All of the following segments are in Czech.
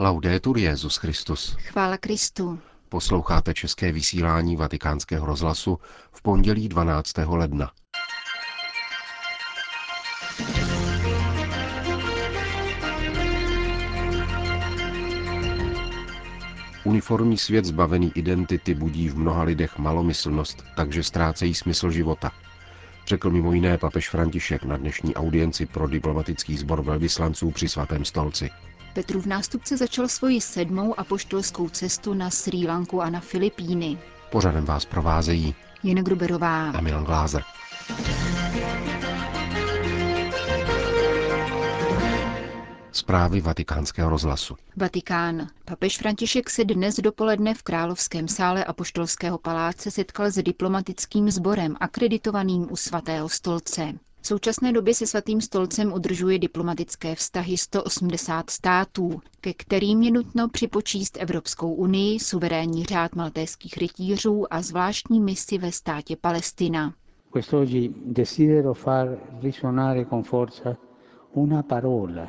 Laudetur Jezus Christus. Chvála Kristu. Posloucháte české vysílání Vatikánského rozhlasu v pondělí 12. ledna. Uniformní svět zbavený identity budí v mnoha lidech malomyslnost, takže ztrácejí smysl života. Řekl mimo jiné papež František na dnešní audienci pro diplomatický sbor velvyslanců při svatém stolci. Petrův nástupce začal svoji sedmou apoštolskou cestu na Sri Lanku a na Filipíny. Pořadem vás provázejí Jena Gruberová a Milan Glázer. Zprávy vatikánského rozhlasu. Vatikán. Papež František se dnes dopoledne v Královském sále Apoštolského paláce setkal s diplomatickým sborem akreditovaným u svatého stolce. V současné době se svatým stolcem udržuje diplomatické vztahy 180 států, ke kterým je nutno připočíst Evropskou unii, suverénní řád maltéských rytířů a zvláštní misi ve státě Palestina. Quest'oggi desidero far risuonare con forza una parola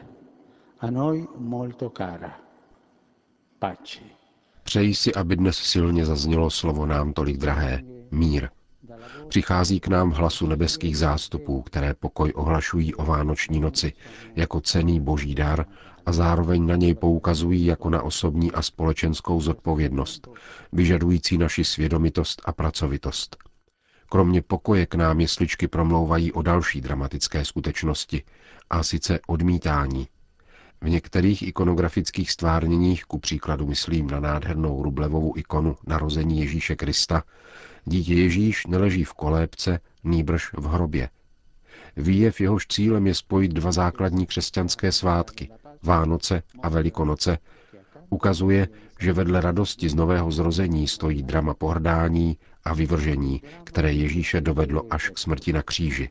a noi molto cara. Pace. Přeji si, aby dnes silně zaznělo slovo nám tolik drahé. Mír. Přichází k nám hlasu nebeských zástupů, které pokoj ohlašují o Vánoční noci jako cený boží dar a zároveň na něj poukazují jako na osobní a společenskou zodpovědnost, vyžadující naši svědomitost a pracovitost. Kromě pokoje k nám jesličky promlouvají o další dramatické skutečnosti, a sice odmítání. V některých ikonografických stvárněních, ku příkladu myslím na nádhernou rublevou ikonu narození Ježíše Krista, dítě Ježíš neleží v kolébce, nýbrž v hrobě. Výjev jehož cílem je spojit dva základní křesťanské svátky, Vánoce a Velikonoce, ukazuje, že vedle radosti z nového zrození stojí drama pohrdání a vyvržení, které Ježíše dovedlo až k smrti na kříži.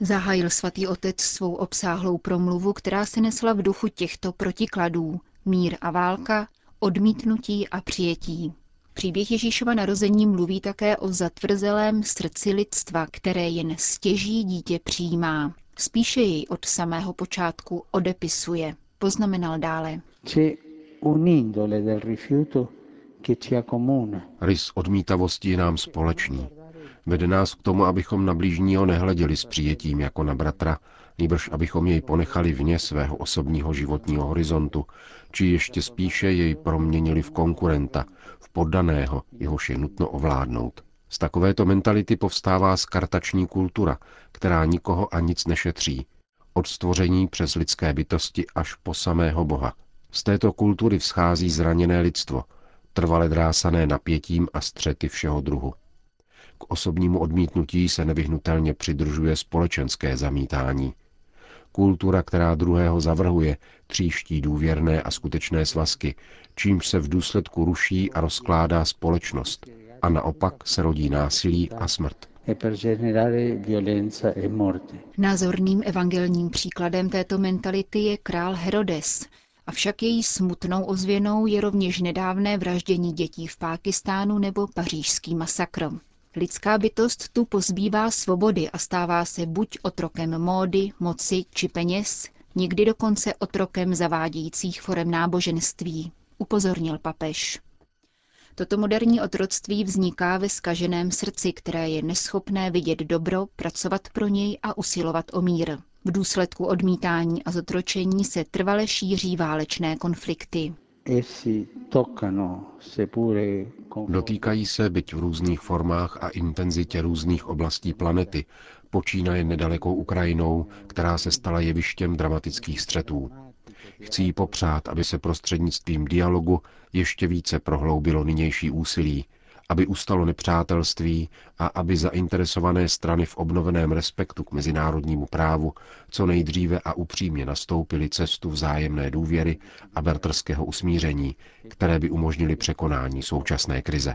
Zahájil svatý otec svou obsáhlou promluvu, která se nesla v duchu těchto protikladů. Mír a válka, odmítnutí a přijetí. Příběh Ježíšova narození mluví také o zatvrzelém srdci lidstva, které jen stěží dítě přijímá. Spíše jej od samého počátku odepisuje. Poznamenal dále. Rys odmítavosti je nám společný. Vede nás k tomu, abychom na blížního nehleděli s přijetím jako na bratra, nýbrž abychom jej ponechali vně svého osobního životního horizontu, či ještě spíše jej proměnili v konkurenta, v poddaného, jehož je nutno ovládnout. Z takovéto mentality povstává skartační kultura, která nikoho a nic nešetří. Od stvoření přes lidské bytosti až po samého Boha. Z této kultury vzchází zraněné lidstvo, trvale drásané napětím a střety všeho druhu. K osobnímu odmítnutí se nevyhnutelně přidružuje společenské zamítání. Kultura, která druhého zavrhuje, tříští důvěrné a skutečné svazky, čímž se v důsledku ruší a rozkládá společnost a naopak se rodí násilí a smrt. Názorným evangelním příkladem této mentality je král Herodes, avšak její smutnou ozvěnou je rovněž nedávné vraždění dětí v Pákistánu nebo pařížský masakr. Lidská bytost tu pozbývá svobody a stává se buď otrokem módy, moci či peněz, někdy dokonce otrokem zavádějících forem náboženství, upozornil papež. Toto moderní otroctví vzniká ve skaženém srdci, které je neschopné vidět dobro, pracovat pro něj a usilovat o mír. V důsledku odmítání a zotročení se trvale šíří válečné konflikty. Dotýkají se, byť v různých formách a intenzitě různých oblastí planety, počínaje nedalekou Ukrajinou, která se stala jevištěm dramatických střetů. Chci jí popřát, aby se prostřednictvím dialogu ještě více prohloubilo nynější úsilí, aby ustalo nepřátelství a aby zainteresované strany v obnoveném respektu k mezinárodnímu právu co nejdříve a upřímně nastoupili cestu vzájemné důvěry a bertrského usmíření, které by umožnili překonání současné krize.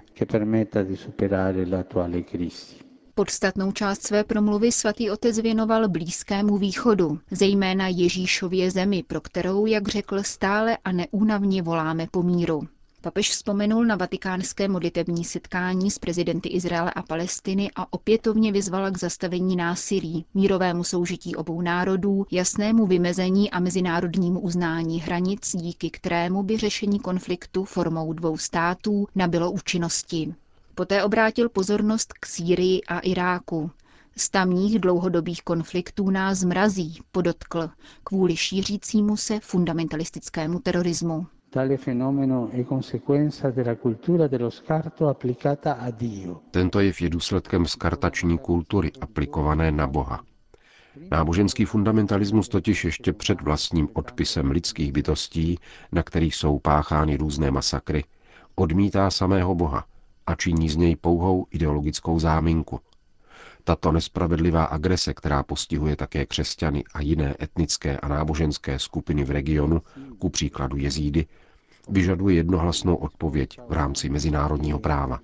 Podstatnou část své promluvy svatý otec věnoval Blízkému východu, zejména Ježíšově zemi, pro kterou, jak řekl, stále a neúnavně voláme po míru. Papež vzpomenul na vatikánské modlitební setkání s prezidenty Izraele a Palestiny a opětovně vyzval k zastavení násilí, mírovému soužití obou národů, jasnému vymezení a mezinárodnímu uznání hranic, díky kterému by řešení konfliktu formou dvou států nabylo účinnosti. Poté obrátil pozornost k Sýrii a Iráku. Z tamních dlouhodobých konfliktů nás mrazí, podotkl, kvůli šířícímu se fundamentalistickému terorismu. Tento jev je důsledkem skartační kultury aplikované na Boha. Náboženský fundamentalismus totiž ještě před vlastním odpisem lidských bytostí, na kterých jsou páchány různé masakry, odmítá samého Boha a činí z něj pouhou ideologickou záminku. Tato nespravedlivá agrese, která postihuje také křesťany a jiné etnické a náboženské skupiny v regionu, ku příkladu jezídy, vyžaduje jednohlasnou odpověď v rámci mezinárodního práva.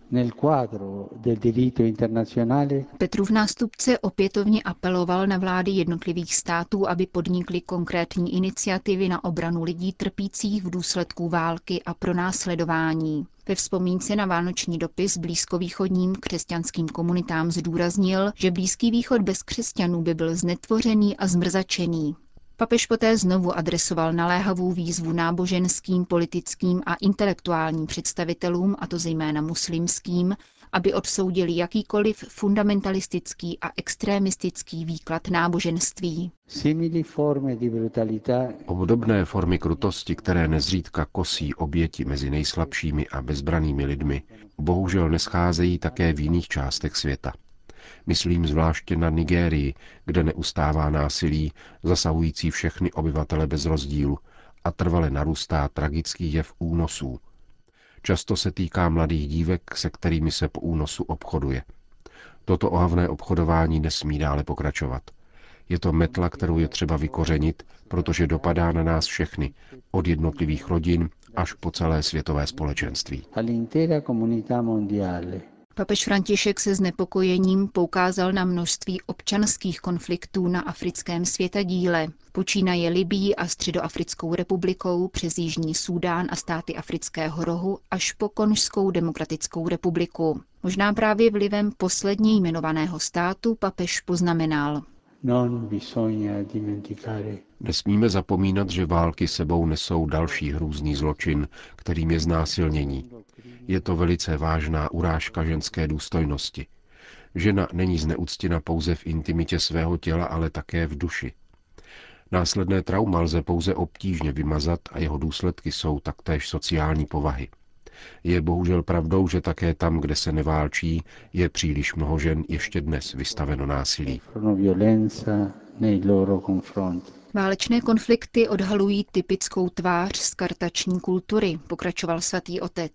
Petrův nástupce opětovně apeloval na vlády jednotlivých států, aby podnikly konkrétní iniciativy na obranu lidí trpících v důsledku války a pronásledování. Ve vzpomínce na vánoční dopis blízkovýchodním křesťanským komunitám zdůraznil, že Blízký východ bez křesťanů by byl znetvořený a zmrzačený. Papež poté znovu adresoval naléhavou výzvu náboženským, politickým a intelektuálním představitelům, a to zejména muslimským, aby odsoudili jakýkoliv fundamentalistický a extremistický výklad náboženství. Obdobné formy krutosti, které nezřídka kosí oběti mezi nejslabšími a bezbranými lidmi, bohužel nescházejí také v jiných částech světa. Myslím zvláště na Nigérii, kde neustává násilí, zasahující všechny obyvatele bez rozdílu a trvale narůstá tragický jev únosů. Často se týká mladých dívek, se kterými se po únosu obchoduje. Toto ohavné obchodování nesmí dále pokračovat. Je to metla, kterou je třeba vykořenit, protože dopadá na nás všechny, od jednotlivých rodin až po celé světové společenství. Papež František se znepokojením poukázal na množství občanských konfliktů na africkém světadíle. Počínaje Libií a Středoafrickou republikou přes Jižní Súdán a státy Afrického rohu až po Konžskou demokratickou republiku. Možná právě vlivem posledně jmenovaného státu papež poznamenal. Nesmíme zapomínat, že války sebou nesou další hrůzný zločin, kterým je znásilnění. Je to velice vážná urážka ženské důstojnosti. Žena není zneuctěna pouze v intimitě svého těla, ale také v duši. Následné trauma lze pouze obtížně vymazat a jeho důsledky jsou taktéž sociální povahy. Je bohužel pravdou, že také tam, kde se neválčí, je příliš mnoho žen ještě dnes vystaveno násilí. Válečné konflikty odhalují typickou tvář skartační kultury, pokračoval svatý otec.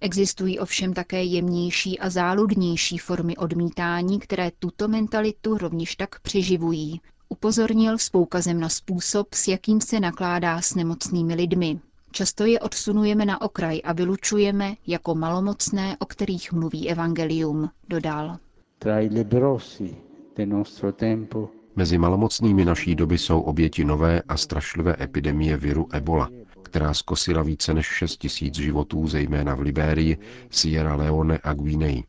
Existují ovšem také jemnější a záludnější formy odmítání, které tuto mentalitu rovněž tak přeživují. Upozornil s poukazem na způsob, s jakým se nakládá s nemocnými lidmi. Často je odsunujeme na okraj a vylučujeme jako malomocné, o kterých mluví evangelium, dodal. Mezi malomocnými naší doby jsou oběti nové a strašlivé epidemie viru Ebola, která skosila více než 6 tisíc životů, zejména v Libérii, Sierra Leone a Guinei.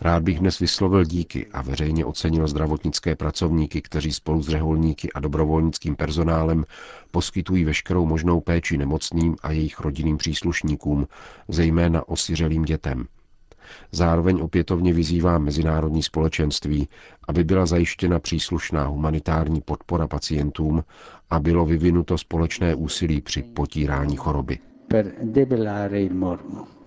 Rád bych dnes vyslovil díky a veřejně ocenil zdravotnické pracovníky, kteří spolu s řeholníky a dobrovolnickým personálem poskytují veškerou možnou péči nemocným a jejich rodinným příslušníkům, zejména osiřelým dětem. Zároveň opětovně vyzývá mezinárodní společenství, aby byla zajištěna příslušná humanitární podpora pacientům a bylo vyvinuto společné úsilí při potírání choroby.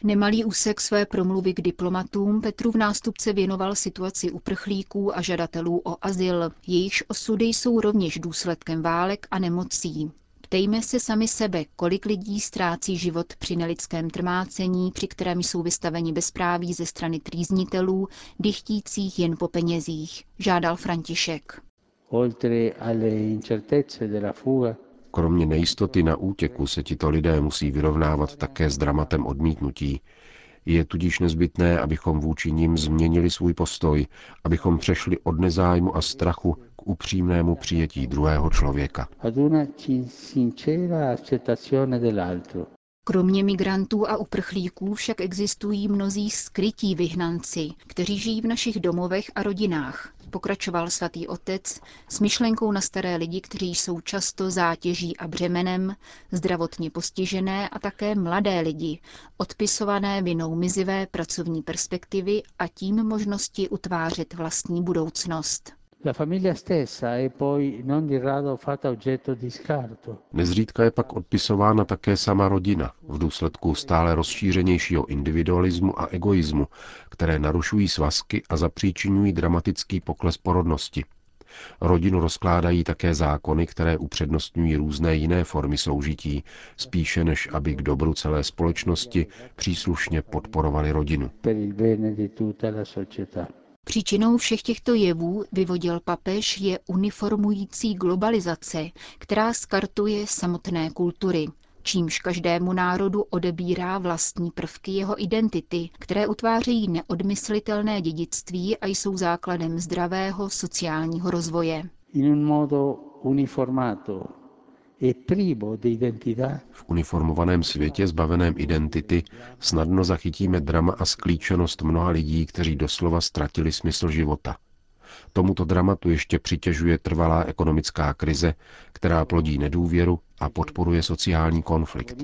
Nemalý úsek své promluvy k diplomatům Petru v nástupce věnoval situaci uprchlíků a žadatelů o azyl. Jejichž osudy jsou rovněž důsledkem válek a nemocí. Ptejme se sami sebe, kolik lidí ztrácí život při nelidském trmácení, při kterém jsou vystaveni bezpráví ze strany trýznitelů, dychtících jen po penězích, žádal František. Kromě nejistoty na útěku se tito lidé musí vyrovnávat také s dramatem odmítnutí. Je tudíž nezbytné, abychom vůči nim změnili svůj postoj, abychom přešli od nezájmu a strachu k upřímnému přijetí druhého člověka. Kromě migrantů a uprchlíků však existují mnozí skrytí vyhnanci, kteří žijí v našich domovech a rodinách, pokračoval svatý otec s myšlenkou na staré lidi, kteří jsou často zátěží a břemenem, zdravotně postižené a také mladé lidi, odpisované vinou mizivé pracovní perspektivy a tím možnosti utvářet vlastní budoucnost. Nezřídka je pak odpisována také sama rodina v důsledku stále rozšířenějšího individualismu a egoismu, které narušují svazky a zapříčinují dramatický pokles porodnosti. Rodinu rozkládají také zákony, které upřednostňují různé jiné formy soužití, spíše než aby k dobru celé společnosti příslušně podporovali rodinu. Příčinou všech těchto jevů, vyvodil papež, je uniformující globalizace, která skartuje samotné kultury, čímž každému národu odebírá vlastní prvky jeho identity, které utvářejí neodmyslitelné dědictví a jsou základem zdravého sociálního rozvoje. In un modo uniformato v uniformovaném světě zbaveném identity snadno zachytíme drama a sklíčenost mnoha lidí, kteří doslova ztratili smysl života. Tomuto dramatu ještě přitěžuje trvalá ekonomická krize, která plodí nedůvěru a podporuje sociální konflikt.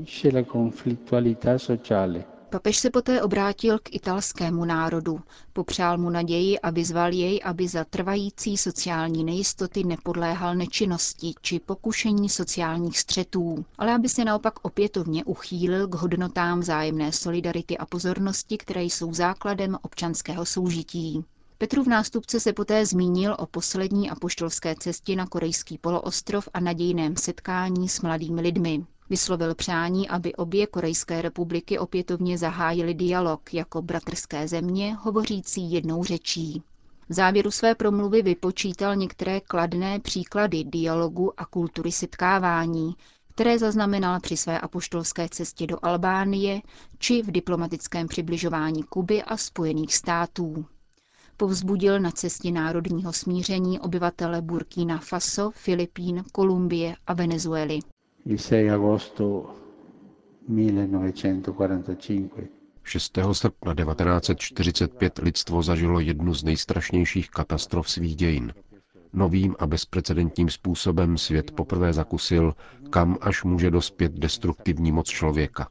Papež se poté obrátil k italskému národu. Popřál mu naději a vyzval jej, aby za trvající sociální nejistoty nepodléhal nečinnosti či pokušení sociálních střetů, ale aby se naopak opětovně uchýlil k hodnotám zájemné solidarity a pozornosti, které jsou základem občanského soužití. Petrův nástupce se poté zmínil o poslední apoštolské cestě na korejský poloostrov a nadějném setkání s mladými lidmi. Vyslovil přání, aby obě korejské republiky opětovně zahájily dialog jako bratrské země, hovořící jednou řečí. V závěru své promluvy vypočítal některé kladné příklady dialogu a kultury setkávání, které zaznamenal při své apoštolské cestě do Albánie či v diplomatickém přibližování Kuby a Spojených států. Povzbudil na cestě národního smíření obyvatele Burkina Faso, Filipín, Kolumbie a Venezuely il 6 agosto 1945. 6. srpna 1945 lidstvo zažilo jednu z nejstrašnějších katastrof svých dějin. Novým a bezprecedentním způsobem svět poprvé zakusil, kam až může dospět destruktivní moc člověka.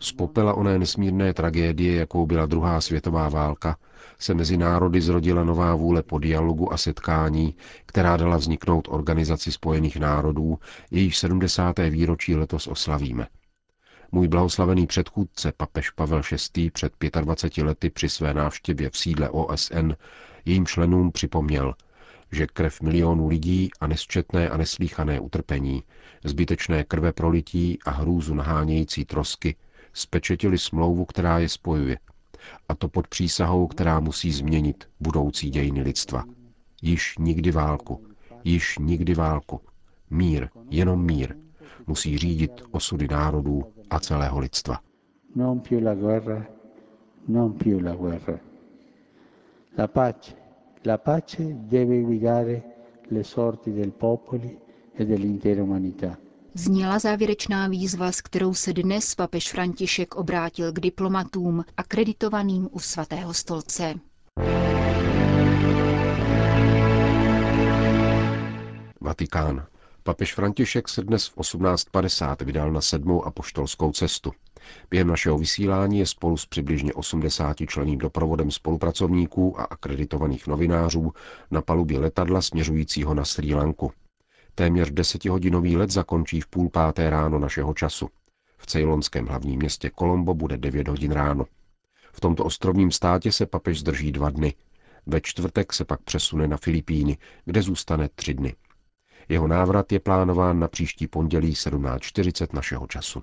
Z popela oné nesmírné tragédie, jakou byla druhá světová válka, se mezi národy zrodila nová vůle po dialogu a setkání, která dala vzniknout Organizaci spojených národů, jejíž 70. výročí letos oslavíme. Můj blahoslavený předchůdce, papež Pavel VI. před 25 lety při své návštěvě v sídle OSN jejím členům připomněl, že krev milionů lidí a nesčetné a neslíchané utrpení, zbytečné krve prolití a hrůzu nahánějící trosky spečetili smlouvu, která je spojuje – a to pod přísahou, která musí změnit budoucí dějiny lidstva. Již nikdy válku, již nikdy válku. Mír, jenom mír, musí řídit osudy národů a celého lidstva. Non più la guerra, non più la guerra. La pace, la pace deve guidare le sorti del popoli e dell'intera umanità zněla závěrečná výzva, s kterou se dnes papež František obrátil k diplomatům akreditovaným u svatého stolce. Vatikán. Papež František se dnes v 18.50 vydal na sedmou apoštolskou cestu. Během našeho vysílání je spolu s přibližně 80 členým doprovodem spolupracovníků a akreditovaných novinářů na palubě letadla směřujícího na Sri Lanku. Téměř desetihodinový let zakončí v půl páté ráno našeho času. V cejlonském hlavním městě Kolombo bude 9 hodin ráno. V tomto ostrovním státě se papež zdrží dva dny. Ve čtvrtek se pak přesune na Filipíny, kde zůstane tři dny. Jeho návrat je plánován na příští pondělí 17.40 našeho času.